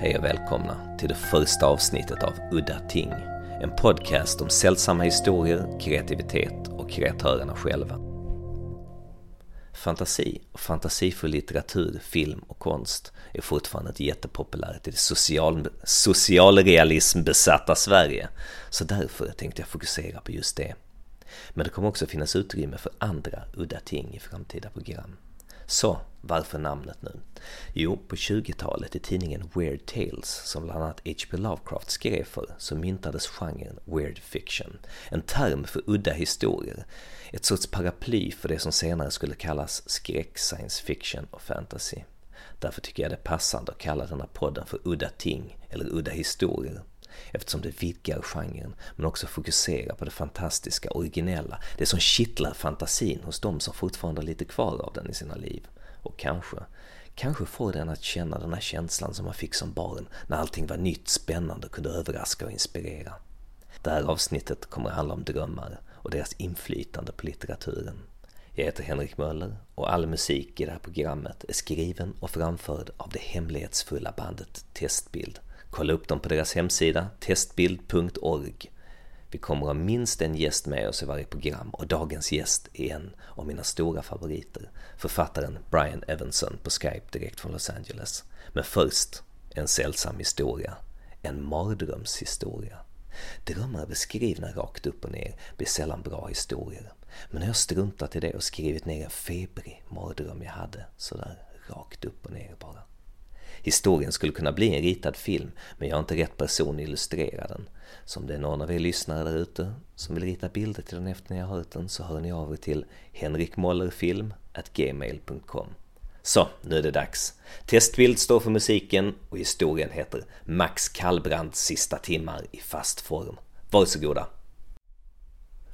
Hej och välkomna till det första avsnittet av Udda Ting. En podcast om sällsamma historier, kreativitet och kreatörerna själva. Fantasi och fantasifull litteratur, film och konst är fortfarande ett jättepopulärt i det social, socialrealismbesatta Sverige. Så därför tänkte jag fokusera på just det. Men det kommer också finnas utrymme för andra udda ting i framtida program. Så varför namnet nu? Jo, på 20-talet i tidningen Weird Tales, som bland annat H.P. Lovecraft skrev för, så myntades genren weird fiction. En term för udda historier. Ett sorts paraply för det som senare skulle kallas skräck, science fiction och fantasy. Därför tycker jag det är passande att kalla denna podden för Udda Ting eller Udda Historier eftersom det vidgar genren men också fokuserar på det fantastiska, originella, det som kittlar fantasin hos de som fortfarande har lite kvar av den i sina liv. Och kanske, kanske får den att känna den här känslan som man fick som barn när allting var nytt, spännande och kunde överraska och inspirera. Det här avsnittet kommer att handla om drömmar och deras inflytande på litteraturen. Jag heter Henrik Möller och all musik i det här programmet är skriven och framförd av det hemlighetsfulla bandet Testbild Kolla upp dem på deras hemsida testbild.org. Vi kommer att ha minst en gäst med oss i varje program och dagens gäst är en av mina stora favoriter, författaren Brian Evanson på Skype direkt från Los Angeles. Men först en sällsam historia, en mardrömshistoria. Drömmar beskrivna rakt upp och ner blir sällan bra historier. Men jag jag struntat i det och skrivit ner en febrig mardröm jag hade, sådär rakt upp. Historien skulle kunna bli en ritad film, men jag är inte rätt person att illustrera den. Så om det är någon av er lyssnare där ute som vill rita bilder till den efter ni har hört den så hör ni av er till henrikmollerfilm.gmail.com Så, nu är det dags. Testbild står för musiken och historien heter Max Kallbrands sista timmar i fast form. Varsågoda!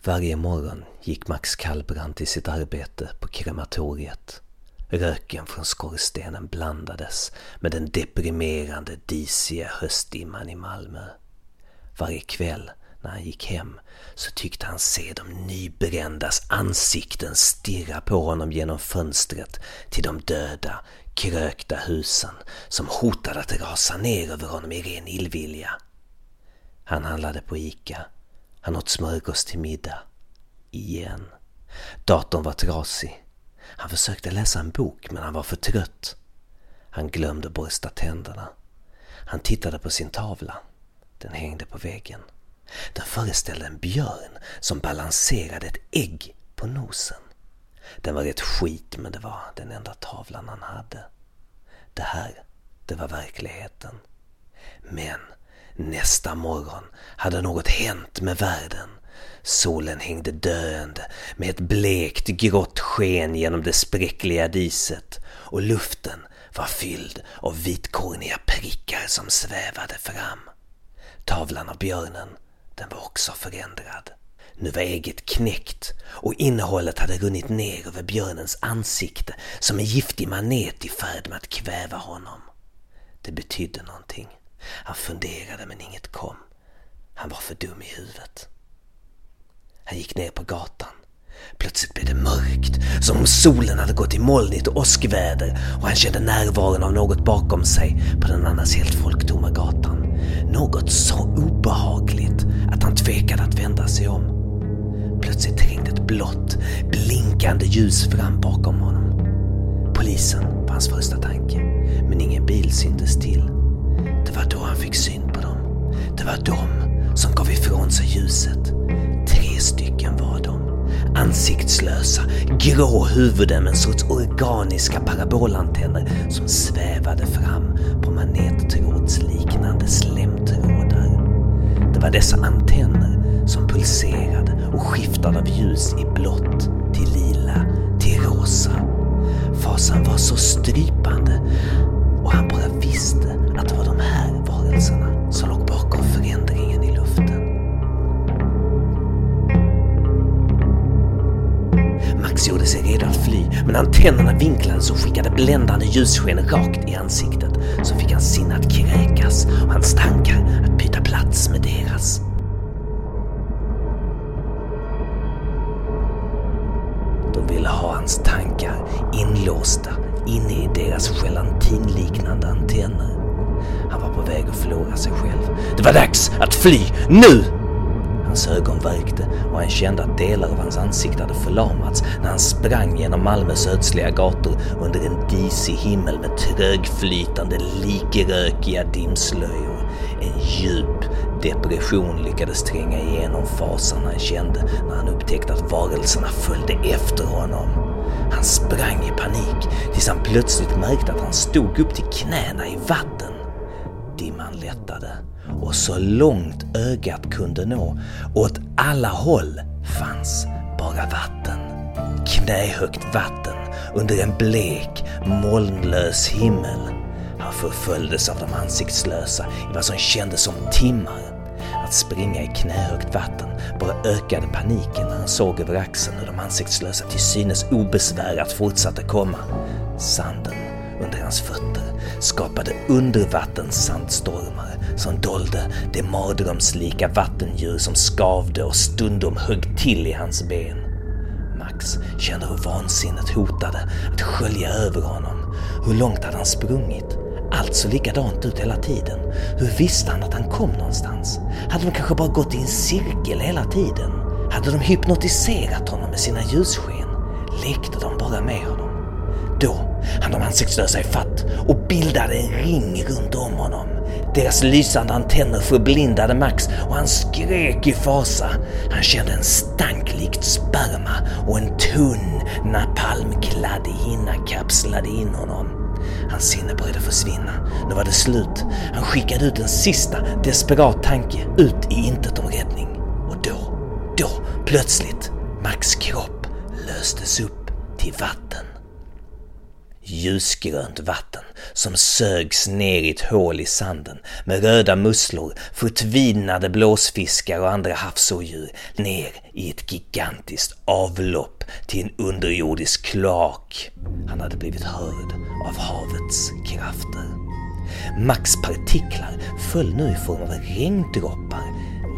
Varje morgon gick Max Kallbrand till sitt arbete på krematoriet. Röken från skorstenen blandades med den deprimerande disiga höstdimman i Malmö. Varje kväll när han gick hem så tyckte han se de nybrändas ansikten stirra på honom genom fönstret till de döda, krökta husen som hotade att rasa ner över honom i ren illvilja. Han handlade på Ica. Han åt smörgås till middag. Igen. Datorn var trasig. Han försökte läsa en bok men han var för trött. Han glömde borsta tänderna. Han tittade på sin tavla. Den hängde på väggen. Den föreställde en björn som balanserade ett ägg på nosen. Den var rätt skit men det var den enda tavlan han hade. Det här, det var verkligheten. Men nästa morgon hade något hänt med världen. Solen hängde döende med ett blekt grått sken genom det spräckliga diset och luften var fylld av vitkorniga prickar som svävade fram. Tavlan av björnen, den var också förändrad. Nu var ägget knäckt och innehållet hade runnit ner över björnens ansikte som en giftig manet i färd med att kväva honom. Det betydde någonting. Han funderade men inget kom. Han var för dum i huvudet. Han gick ner på gatan. Plötsligt blev det mörkt, som om solen hade gått i molnigt åskväder och han kände närvaron av något bakom sig på den annars helt folktomma gatan. Något så obehagligt att han tvekade att vända sig om. Plötsligt trängde ett blått, blinkande ljus fram bakom honom. Polisen var hans första tanke, men ingen bil syntes till. Det var då han fick syn på dem. Det var de som gav ifrån sig ljuset. Stycken var de. Ansiktslösa, grå huvuden med en sorts organiska parabolantenner som svävade fram på manettrådsliknande slemtrådar. Det var dessa antenner som pulserade och skiftade av ljus i blått till lila till rosa. Fasan var så strypande men vinklades och skickade bländande ljussken rakt i ansiktet. Så fick hans sinne att kräkas och hans tankar att byta plats med deras. De ville ha hans tankar inlåsta inne i deras gelatinliknande antenner. Han var på väg att förlora sig själv. Det var dags att fly, nu! Hans ögon värkte och han kände att delar av hans ansikte hade förlamats när han sprang genom Malmös ödsliga gator under en disig himmel med trögflytande, likrökiga dimslöjor. En djup depression lyckades tränga igenom fasan han kände när han upptäckte att varelserna följde efter honom. Han sprang i panik tills han plötsligt märkte att han stod upp till knäna i vatten. Dimman lättade och så långt ögat kunde nå, åt alla håll, fanns bara vatten. Knähögt vatten under en blek, molnlös himmel. Han förföljdes av de ansiktslösa i vad som kändes som timmar. Att springa i knähögt vatten bara ökade paniken när han såg över axeln hur de ansiktslösa till synes obesvärat fortsatte komma. Sanden under hans fötter skapade undervattenssandstormar som dolde det mardrömslika vattendjur som skavde och stundom högg till i hans ben. Max kände hur vansinnet hotade att skölja över honom. Hur långt hade han sprungit? Allt såg likadant ut hela tiden. Hur visste han att han kom någonstans? Hade de kanske bara gått i en cirkel hela tiden? Hade de hypnotiserat honom med sina ljussken? Lekte de bara med honom? Då hann de ansiktslösa ifatt och bildade en ring runt om honom. Deras lysande antenner förblindade Max och han skrek i fasa. Han kände en stank likt sperma och en tunn napalmkladdig hinna kapslade in honom. Hans sinne började försvinna. Nu var det slut. Han skickade ut en sista desperat tanke ut i intet om räddning. Och då, då, plötsligt, Max kropp löstes upp till vatten ljusgrönt vatten som sögs ner i ett hål i sanden med röda musslor, förtvinade blåsfiskar och andra havsodjur ner i ett gigantiskt avlopp till en underjordisk kloak. Han hade blivit hörd av havets krafter. Max partiklar föll nu i form av regndroppar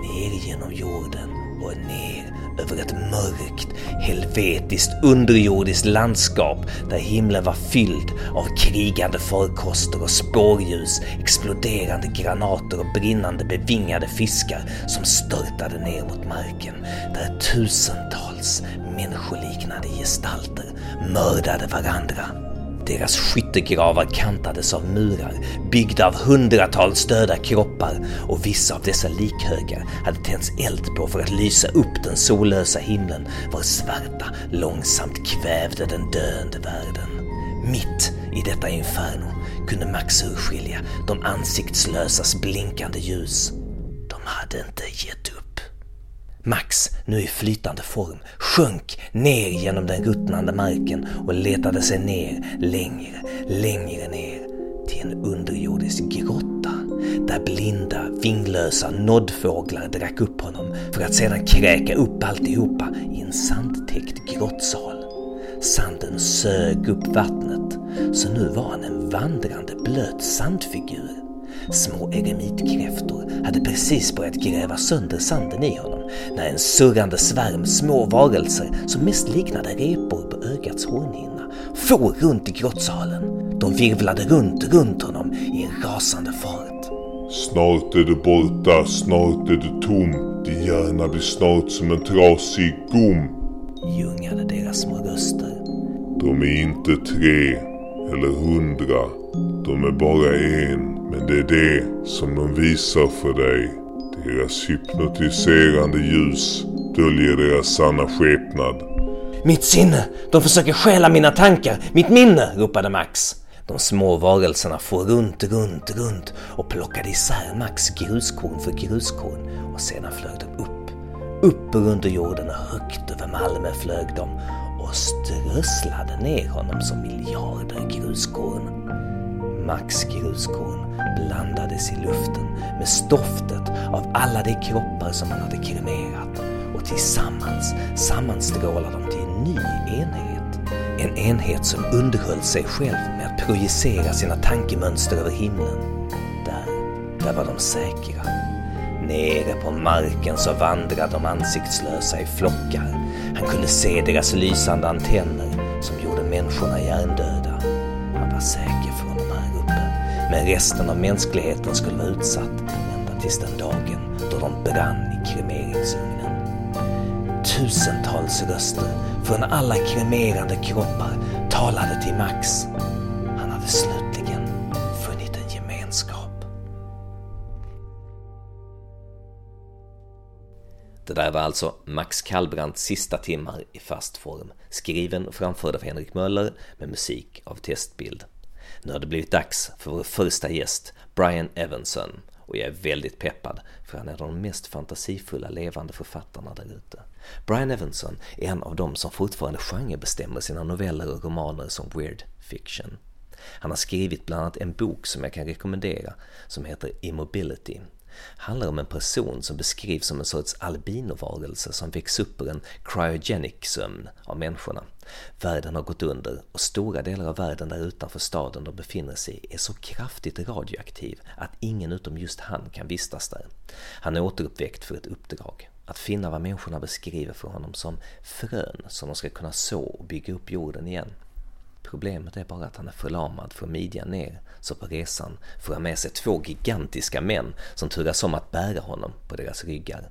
ner genom jorden och ner över ett mörkt, helvetiskt underjordiskt landskap där himlen var fylld av krigande farkoster och spårljus, exploderande granater och brinnande bevingade fiskar som störtade ner mot marken, där tusentals människoliknande gestalter mördade varandra deras skyttegravar kantades av murar byggda av hundratals döda kroppar och vissa av dessa likhögar hade tänts eld på för att lysa upp den sollösa himlen var svarta långsamt kvävde den döende världen. Mitt i detta inferno kunde Max urskilja de ansiktslösas blinkande ljus. De hade inte gett upp. Max, nu i flytande form, sjönk ner genom den ruttnande marken och letade sig ner längre, längre ner till en underjordisk grotta där blinda, vinglösa noddfåglar drack upp honom för att sedan kräka upp alltihopa i en sandtäckt grottsal. Sanden sög upp vattnet, så nu var han en vandrande blöt sandfigur. Små eremitkräftor hade precis börjat gräva sönder sanden i honom när en surrande svärm små varelser som mest liknade repor på ögats hornhinna for runt i grottsalen. De virvlade runt, runt honom i en rasande fart. Snart är du borta, snart är du tom. Din hjärna blir snart som en trasig gom. Ljungade deras små röster. De är inte tre eller hundra. De är bara en. Men det är det som de visar för dig. Deras hypnotiserande ljus döljer deras sanna skepnad. Mitt sinne! De försöker stjäla mina tankar, mitt minne! ropade Max. De små varelserna for runt, runt, runt och plockade isär Max gruskorn för gruskorn och sedan flög de upp. Upp under jorden och högt över Malmö flög de och strösslade ner honom som miljarder gruskorn. Max gruskorn blandades i luften med stoftet av alla de kroppar som han hade kremerat och tillsammans sammanstrålade de till en ny enhet. En enhet som underhöll sig själv med att projicera sina tankemönster över himlen. Där, där var de säkra. Nere på marken så vandrade de ansiktslösa i flockar. Han kunde se deras lysande antenner som gjorde människorna hjärndöda. Han var säker från. Men resten av mänskligheten skulle vara utsatt ända tills den dagen då de brann i kremeringsugnen. Tusentals röster från alla kremerade kroppar talade till Max. Han hade slutligen funnit en gemenskap. Det där var alltså Max Kallbrandts sista timmar i fast form, skriven och framförd av Henrik Möller med musik av Testbild. Nu har det blivit dags för vår första gäst, Brian Evanson, och jag är väldigt peppad för han är de mest fantasifulla levande författarna där ute. Brian Evanson är en av dem som fortfarande genrebestämmer sina noveller och romaner som weird fiction. Han har skrivit bland annat en bok som jag kan rekommendera som heter Immobility handlar om en person som beskrivs som en sorts albinovarelse som väcks upp ur en cryogenic sömn av människorna. Världen har gått under och stora delar av världen där utanför staden de befinner sig är så kraftigt radioaktiv att ingen utom just han kan vistas där. Han är återuppväckt för ett uppdrag. Att finna vad människorna beskriver för honom som frön som de ska kunna så och bygga upp jorden igen. Problemet är bara att han är förlamad från midjan ner, så på resan får han med sig två gigantiska män som turas om att bära honom på deras ryggar.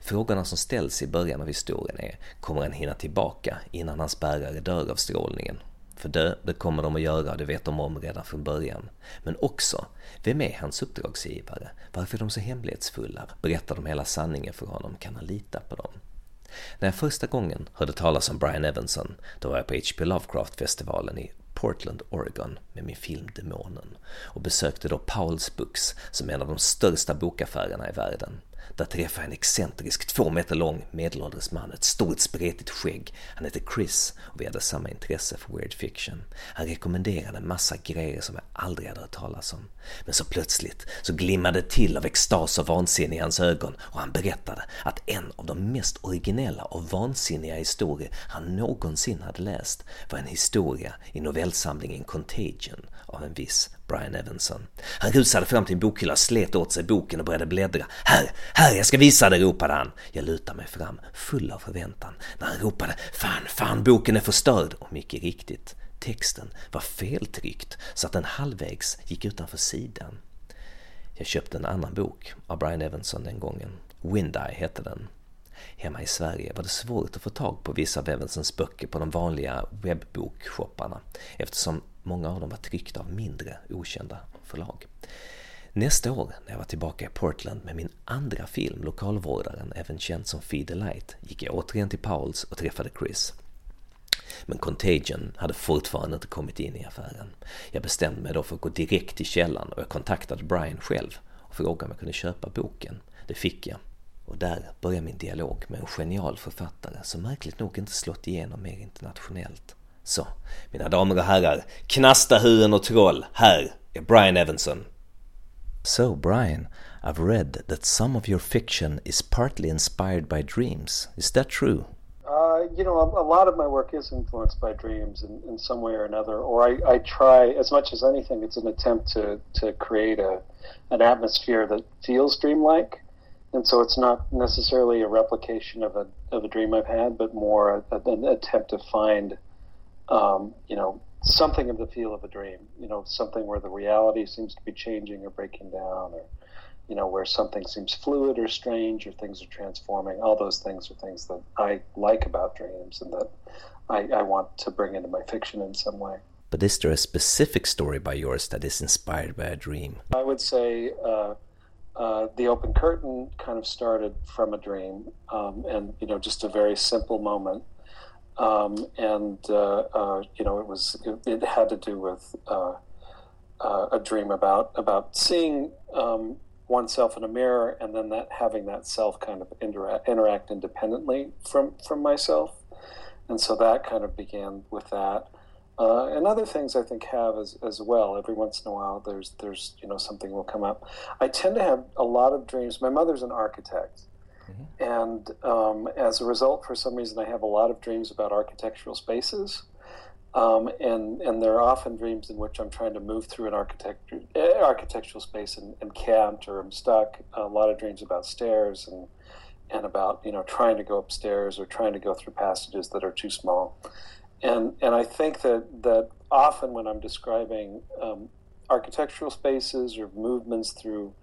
Frågorna som ställs i början av historien är, kommer han hinna tillbaka innan hans bärare dör av strålningen? För dö, det kommer de att göra, det vet de om redan från början. Men också, vem är hans uppdragsgivare? Varför är de så hemlighetsfulla? Berättar de hela sanningen för honom? Kan han lita på dem? När jag första gången hörde talas om Brian Evanson, då var jag på H.P. Lovecraft-festivalen i Portland, Oregon med min film Demonen och besökte då Powell's Books som är en av de största bokaffärerna i världen. Där träffade jag en excentrisk, två meter lång medelålders man, ett stort spretigt skägg. Han hette Chris och vi hade samma intresse för weird fiction. Han rekommenderade en massa grejer som jag aldrig hade hört talas om. Men så plötsligt så glimmade det till av extas och vansinne i hans ögon och han berättade att en av de mest originella och vansinniga historier han någonsin hade läst var en historia i novellsamlingen Contagion av en viss Brian Evanson. Han rusade fram till en bokhylla, slet åt sig boken och började bläddra. Här, här, jag ska visa dig, ropade han. Jag lutade mig fram, full av förväntan, när han ropade Fan, fan, boken är förstörd! Och mycket riktigt, texten var feltryckt så att den halvvägs gick utanför sidan. Jag köpte en annan bok av Brian Evanson den gången. Windeye hette den. Hemma i Sverige var det svårt att få tag på vissa av Evansons böcker på de vanliga webbokshopparna eftersom många av dem var tryckta av mindre okända förlag. Nästa år, när jag var tillbaka i Portland med min andra film, Lokalvårdaren, även känd som Feed the Light, gick jag återigen till Pauls och träffade Chris. Men Contagion hade fortfarande inte kommit in i affären. Jag bestämde mig då för att gå direkt till källan och jag kontaktade Brian själv och frågade om jag kunde köpa boken. Det fick jag. Och där började min dialog med en genial författare som märkligt nog inte slått igenom mer internationellt. Så, mina damer och herrar, knastahuen och troll, här är Brian Evenson. So, Brian, I've read that some of your fiction is partly inspired by dreams. Is that true? Uh, you know, a, a, lot of my work is influenced by dreams in, in some way or another, or I, I, try, as much as anything, it's an attempt to, to create a, an atmosphere that feels dreamlike. And so it's not necessarily a replication of a, of a dream I've had, but more a, an attempt to find um, you know, something of the feel of a dream. You know, something where the reality seems to be changing or breaking down, or you know, where something seems fluid or strange, or things are transforming. All those things are things that I like about dreams, and that I, I want to bring into my fiction in some way. But is there a specific story by yours that is inspired by a dream? I would say. Uh, uh, the open curtain kind of started from a dream, um, and you know, just a very simple moment um, and uh, uh, you know it was it, it, had to do with uh, uh, a dream about about seeing um, oneself in a mirror and then that having that self kind of interact, interact independently from from myself and so that kind of began with that uh, and other things I think have as, as well. Every once in a while, there's there's you know something will come up. I tend to have a lot of dreams. My mother's an architect, Mm-hmm. And um, as a result, for some reason, I have a lot of dreams about architectural spaces. Um, and and there are often dreams in which I'm trying to move through an architecture, eh, architectural space and, and can't, or I'm stuck. A lot of dreams about stairs and and about you know trying to go upstairs or trying to go through passages that are too small. And and I think that that often when I'm describing um, architectural spaces or movements through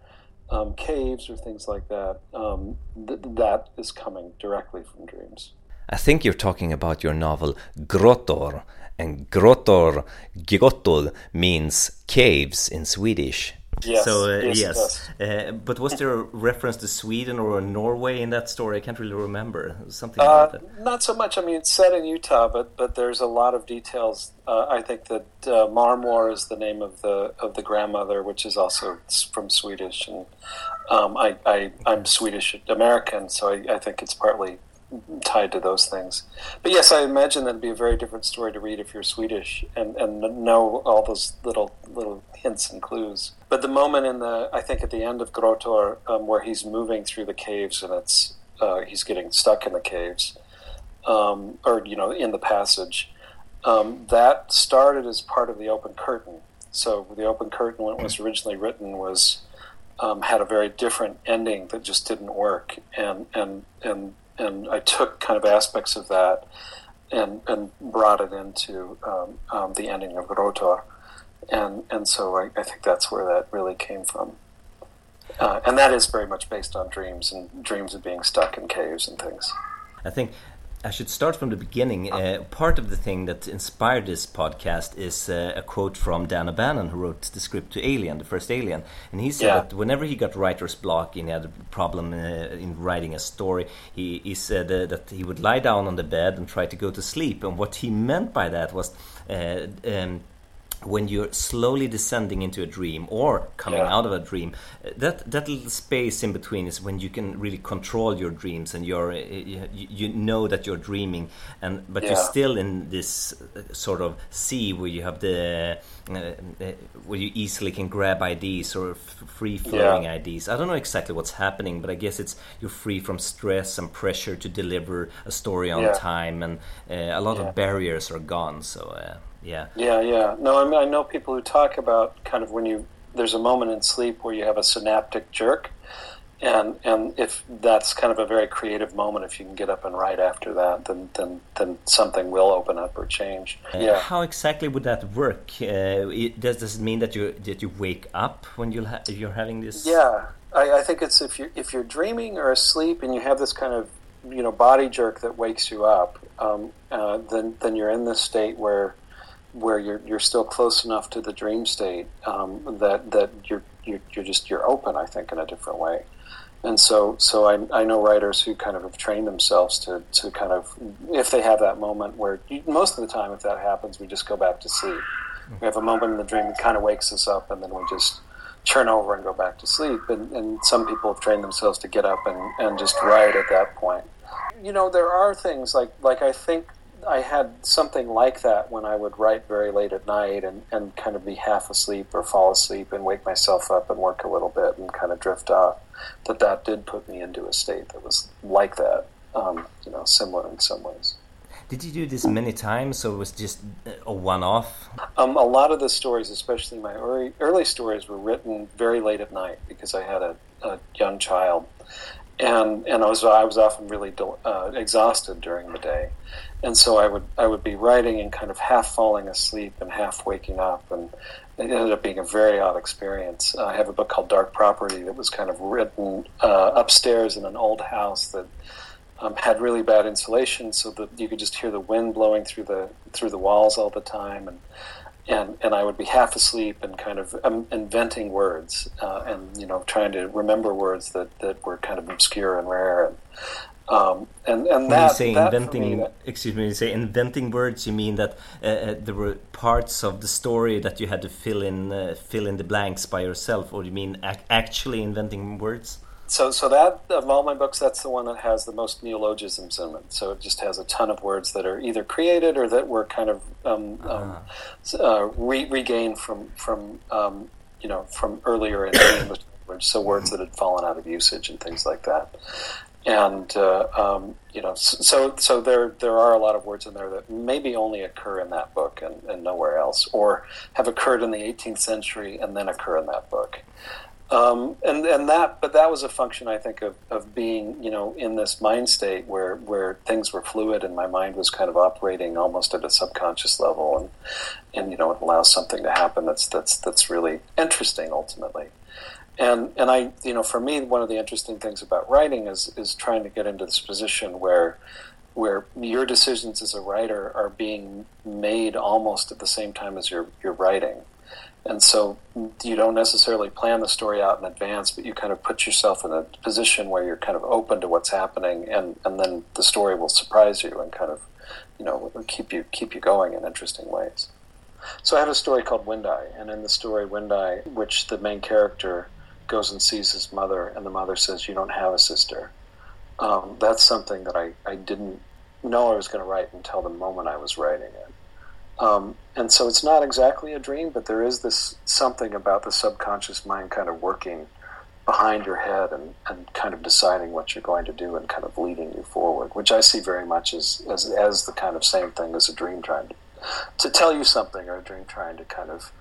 um, caves or things like that, um, th- that is coming directly from dreams. I think you're talking about your novel Grottor, and Grottor, Grottor means caves in Swedish. Yes, so uh, yes, yes, uh, but was there a reference to Sweden or Norway in that story? I can't really remember something uh, about that. Not so much. I mean, it's set in Utah, but but there's a lot of details. Uh, I think that uh, Marmor is the name of the of the grandmother, which is also from Swedish, and um, I, I I'm Swedish American, so I, I think it's partly tied to those things. But yes, I imagine that'd be a very different story to read if you're Swedish and, and know all those little little hints and clues. But the moment in the, I think at the end of Grottor, um, where he's moving through the caves and it's uh, he's getting stuck in the caves, um, or you know, in the passage. Um, that started as part of the Open Curtain. So the Open Curtain, when it was originally written, was um, had a very different ending that just didn't work, and and and and I took kind of aspects of that and and brought it into um, um, the ending of Grottor, and and so I, I, think that's where that really came from, uh, and that is very much based on dreams and dreams of being stuck in caves and things. I think I should start from the beginning. Uh, part of the thing that inspired this podcast is uh, a quote from Dan O'Bannon, who wrote the script to Alien, the first Alien. And he said yeah. that whenever he got writer's block and he had a problem uh, in writing a story, he, he said uh, that he would lie down on the bed and try to go to sleep. And what he meant by that was uh, um, when you're slowly descending into a dream or coming yeah. out of a dream that that little space in between is when you can really control your dreams and you're you, you know that you're dreaming and but yeah. you're still in this uh, sort of sea where you have the uh, uh, where you easily can grab ideas or free flowing yeah. ideas i don't know exactly what's happening but i guess it's you're free from stress and pressure to deliver a story on time and uh, a lot of barriers are gone so uh, yeah. Yeah, yeah. No, I, mean, I know people who talk about kind of when you there's a moment in sleep where you have a synaptic jerk, and and if that's kind of a very creative moment, if you can get up and write after that, then then then something will open up or change. Uh, yeah. How exactly would that work? Uh, it, does does it mean that you that you wake up when you ha- you're having this? Yeah, I, I think it's if you if you're dreaming or asleep and you have this kind of you know body jerk that wakes you up, um, uh, then then you're in this state where where you're you're still close enough to the dream state um, that that you're, you're you're just you're open. I think in a different way. And so, so I, I know writers who kind of have trained themselves to, to kind of, if they have that moment where, most of the time, if that happens, we just go back to sleep. We have a moment in the dream that kind of wakes us up, and then we just turn over and go back to sleep. And, and some people have trained themselves to get up and, and just write at that point. You know, there are things like, like I think I had something like that when I would write very late at night and, and kind of be half asleep or fall asleep and wake myself up and work a little bit and kind of drift off. That that did put me into a state that was like that, um, you know, similar in some ways. Did you do this many times, or was just a one-off? Um, a lot of the stories, especially my early, early stories, were written very late at night because I had a, a young child, and and I was I was often really uh, exhausted during the day, and so I would I would be writing and kind of half falling asleep and half waking up, and it ended up being a very odd experience. Uh, I have a book called Dark Property that was kind of written uh, upstairs in an old house that um, had really bad insulation, so that you could just hear the wind blowing through the through the walls all the time, and and and I would be half asleep and kind of um, inventing words uh, and you know trying to remember words that, that were kind of obscure and rare. and um, and and when that, you say that inventing me, excuse me you say inventing words you mean that uh, uh, there were parts of the story that you had to fill in uh, fill in the blanks by yourself or you mean ac actually inventing words so so that of all my books, that's the one that has the most neologisms in it. So it just has a ton of words that are either created or that were kind of um, um, ah. uh, re- regained from from um, you know from earlier in the English language. So words that had fallen out of usage and things like that. And uh, um, you know, so so there there are a lot of words in there that maybe only occur in that book and, and nowhere else, or have occurred in the 18th century and then occur in that book. Um, and and that, but that was a function, I think, of, of being, you know, in this mind state where where things were fluid and my mind was kind of operating almost at a subconscious level, and and you know, it allows something to happen that's that's that's really interesting ultimately. And and I, you know, for me, one of the interesting things about writing is is trying to get into this position where where your decisions as a writer are being made almost at the same time as you're you're writing and so you don't necessarily plan the story out in advance, but you kind of put yourself in a position where you're kind of open to what's happening, and, and then the story will surprise you and kind of, you know, keep you keep you going in interesting ways. So I have a story called Wind Eye, and in the story Wind Eye, which the main character goes and sees his mother, and the mother says, "You don't have a sister." Um, that's something that I, I didn't know I was going to write until the moment I was writing it. Um, and so it's not exactly a dream, but there is this something about the subconscious mind kind of working behind your head and, and kind of deciding what you're going to do and kind of leading you forward, which I see very much as, as, as the kind of same thing as a dream trying to, to tell you something or a dream trying to kind of,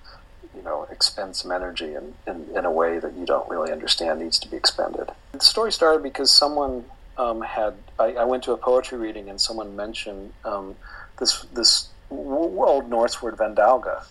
you know, expend some energy in, in, in a way that you don't really understand needs to be expended. The story started because someone um, had, I, I, went to a poetry reading and someone mentioned um, this, this Old Norse word vindauga,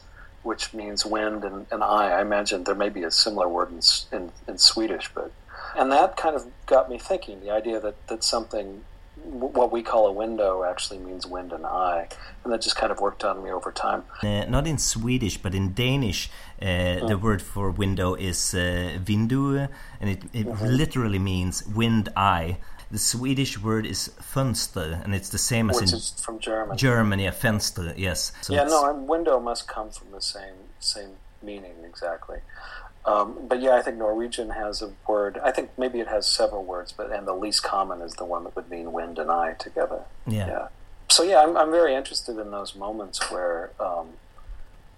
which means wind and, and eye. I imagine there may be a similar word in, in, in, Swedish, but and that kind of got me thinking. The idea that, that something, what we call a window, actually means wind and eye, and that just kind of worked on me over time. Uh, not in Swedish, but in Danish, uh, mm. the word for window is uh, vindue, and it, it mm-hmm. literally means wind eye the Swedish word is fönster, and it's the same as Which in is from German. Germany, a fenster, yes. So yeah, no, window must come from the same same meaning exactly. Um, but yeah, I think Norwegian has a word. I think maybe it has several words, but and the least common is the one that would mean wind and eye together. Yeah. yeah. So yeah, I'm, I'm very interested in those moments where um,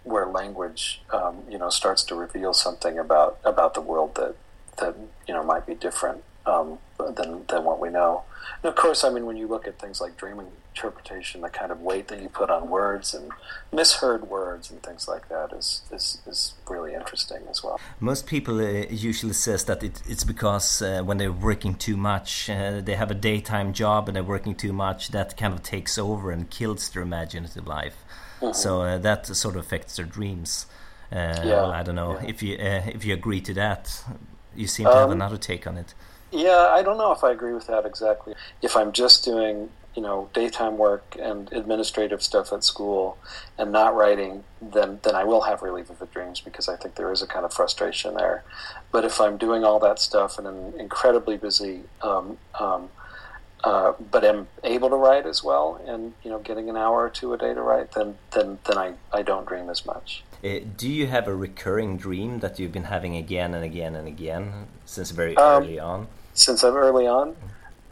where language, um, you know, starts to reveal something about about the world that that you know might be different um, than than what we know. And of course, I mean, when you look at things like dream interpretation, the kind of weight that you put on words and misheard words and things like that is is, is really interesting as well. Most people uh, usually says that it, it's because uh, when they're working too much, uh, they have a daytime job and they're working too much. That kind of takes over and kills their imaginative life. Mm -hmm. So uh, that sort of affects their dreams. Uh, yeah. Well, I don't know yeah. if you uh, if you agree to that. You seem to um, have another take on it. Yeah, I don't know if I agree with that exactly. If I'm just doing, you know, daytime work and administrative stuff at school and not writing, then then I will have really vivid dreams because I think there is a kind of frustration there. But if I'm doing all that stuff and I'm incredibly busy, um, um, uh, but am able to write as well, and you know, getting an hour or two a day to write, then then then I, I don't dream as much. Uh, do you have a recurring dream that you've been having again and again and again since very um, early on? Since I'm early on.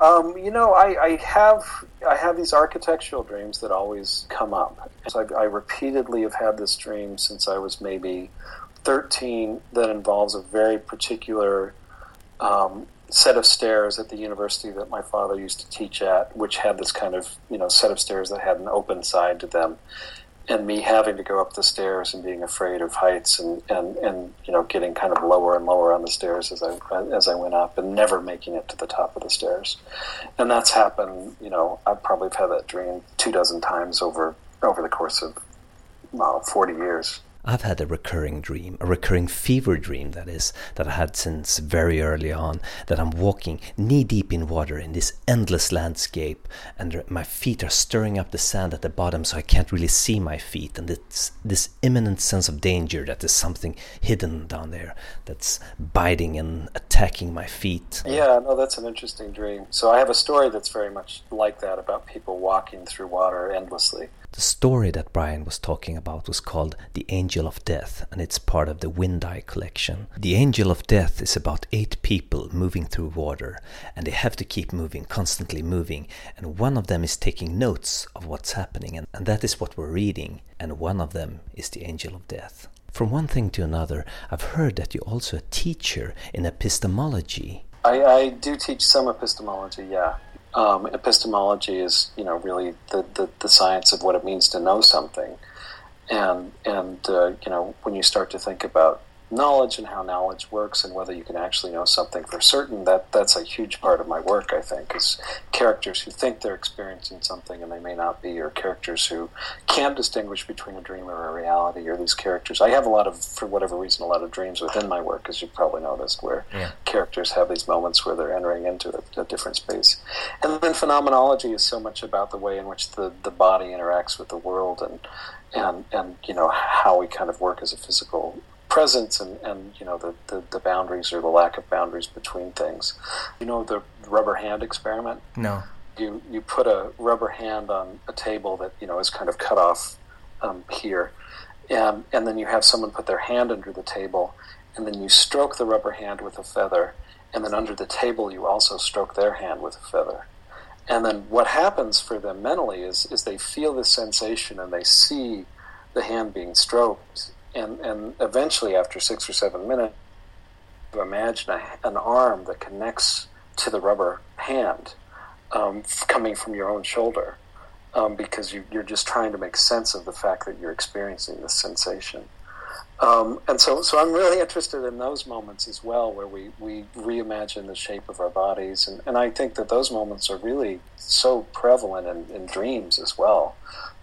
Um, you know, I, I, have I have these architectural dreams that always come up. So I, I, repeatedly have had this dream since I was maybe 13 that involves a very particular um, set of stairs at the university that my father used to teach at, which had this kind of you know set of stairs that had an open side to them and me having to go up the stairs and being afraid of heights and, and, and you know getting kind of lower and lower on the stairs as I as I went up and never making it to the top of the stairs, and that's happened. You know, I probably have had that dream two dozen times over over the course of well, forty years. I've had a recurring dream, a recurring fever dream that is, that I had since very early on, that I'm walking knee deep in water in this endless landscape, and my feet are stirring up the sand at the bottom so I can't really see my feet, and it's this imminent sense of danger that there's something hidden down there that's biting and attacking my feet. Yeah, no, that's an interesting dream. So I have a story that's very much like that about people walking through water endlessly. The story that Brian was talking about was called The Angel of Death, and it's part of the Wind Eye collection. The Angel of Death is about eight people moving through water, and they have to keep moving, constantly moving, and one of them is taking notes of what's happening, and, and that is what we're reading, and one of them is the Angel of Death. From one thing to another, I've heard that you're also a teacher in epistemology. I, I do teach some epistemology, yeah. Um, epistemology is, you know, really the, the, the, science of what it means to know something. And, and uh, you know, when you start to think about knowledge and how knowledge works and whether you can actually know something for certain that that's a huge part of my work i think is characters who think they're experiencing something and they may not be or characters who can't distinguish between a dream or a reality or these characters i have a lot of for whatever reason a lot of dreams within my work as you've probably noticed where yeah. characters have these moments where they're entering into a, a different space and then phenomenology is so much about the way in which the, the body interacts with the world and and and you know how we kind of work as a physical presence and, and you know the, the, the, boundaries or the lack of boundaries between things. You know the rubber hand experiment? No. You you put a rubber hand on a table that you know is kind of cut off um, here, and and then you have someone put their hand under the table, and then you stroke the rubber hand with a feather, and then under the table you also stroke their hand with a feather. And then what happens for them mentally is is they feel the sensation and they see the hand being stroked and and eventually after six or seven minutes imagine a, an arm that connects to the rubber hand um, coming from your own shoulder um, because you, are just trying to make sense of the fact that you're experiencing this sensation um, and so, so I'm really interested in those moments as well, where we, we reimagine the shape of our bodies, and, and I think that those moments are really so prevalent in, in dreams as well.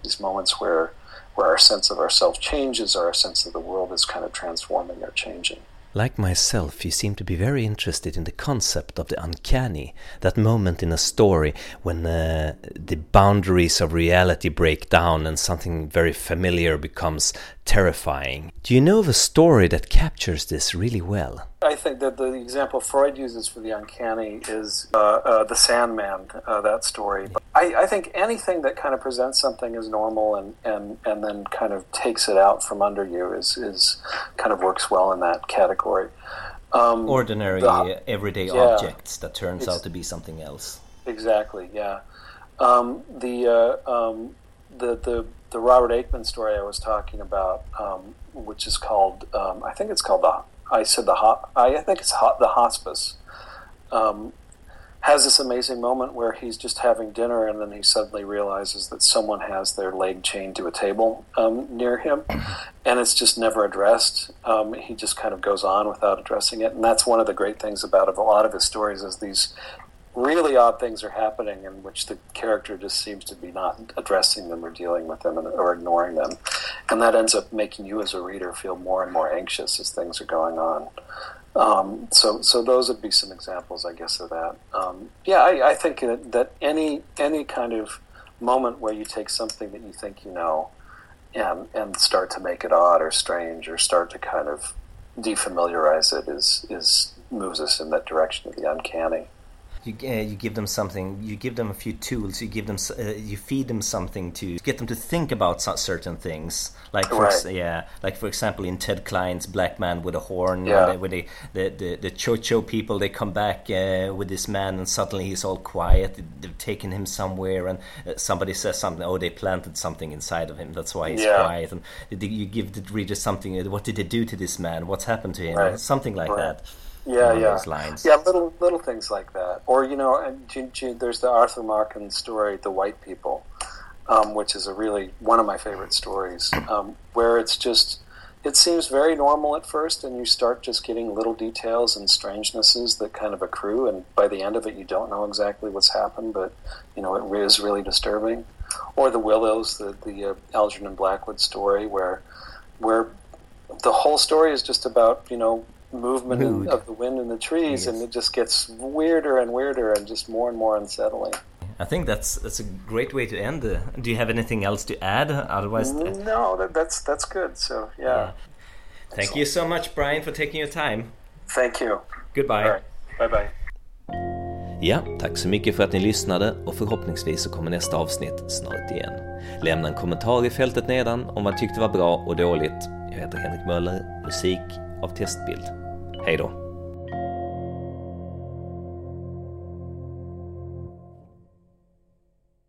These moments where where our sense of ourselves changes, or our sense of the world is kind of transforming or changing. Like myself, you seem to be very interested in the concept of the uncanny, that moment in a story when uh, the boundaries of reality break down and something very familiar becomes terrifying. Do you know of a story that captures this really well? I think that the example Freud uses for the uncanny is uh, uh, the Sandman, uh, that story. I, I, think anything that kind of presents something as normal and, and, and then kind of takes it out from under you is, is kind of works well in that category. Um, Ordinary, the, everyday yeah, objects that turns out to be something else. Exactly, yeah. Um, the, uh, um, the, the, the Robert Aickman story I was talking about, um, which is called, um, I think it's called the I said the I think it's the hospice um, has this amazing moment where he's just having dinner and then he suddenly realizes that someone has their leg chained to a table um, near him and it's just never addressed. Um, he just kind of goes on without addressing it. And that's one of the great things about a lot of his stories is these really odd things are happening in which the character just seems to be not addressing them or dealing with them or ignoring them. And that ends up making you as a reader feel more and more anxious as things are going on. Um, so, so those would be some examples, I guess, of that. Um, yeah, I, I think that, that any any kind of moment where you take something that you think you know and and start to make it odd or strange or start to kind of defamiliarize it is is moves us in that direction of the uncanny you uh, you give them something you give them a few tools you give them uh, you feed them something to get them to think about certain things like for right. yeah like for example in Ted Klein's Black Man with a Horn yeah. when they, the the the Tcho-Tcho people they come back uh, with this man and suddenly he's all quiet they've taken him somewhere and uh, somebody says something oh they planted something inside of him that's why he's yeah. quiet and you give the reader something uh, what did they do to this man what's happened to him right. something like right. that yeah, yeah, yeah, little little things like that. Or you know, and there's the Arthur Machen story, "The White People," um, which is a really one of my favorite stories, um, where it's just it seems very normal at first, and you start just getting little details and strangenesses that kind of accrue, and by the end of it, you don't know exactly what's happened, but you know it is really disturbing. Or the Willows, the the uh, Algernon Blackwood story, where where the whole story is just about you know movement in, of the wind in the trees, yes. and it just gets weirder and weirder and just more and more unsettling. I think that's that's a great way to end. The, do you have anything else to add? Otherwise, uh, no, that, that's that's good. So yeah. yeah. Thank you so much, Brian, for taking your time. Thank you. Goodbye. Right. Bye bye. Ja, tack så mycket för att ni lyssnade och förhoppningsvis så kommer nästa avsnitt snart igen. Lämna en kommentar i fältet nedan om vad tyckte var bra och dåligt. Jag heter Henrik Möller, musik av Testbild. Hej då!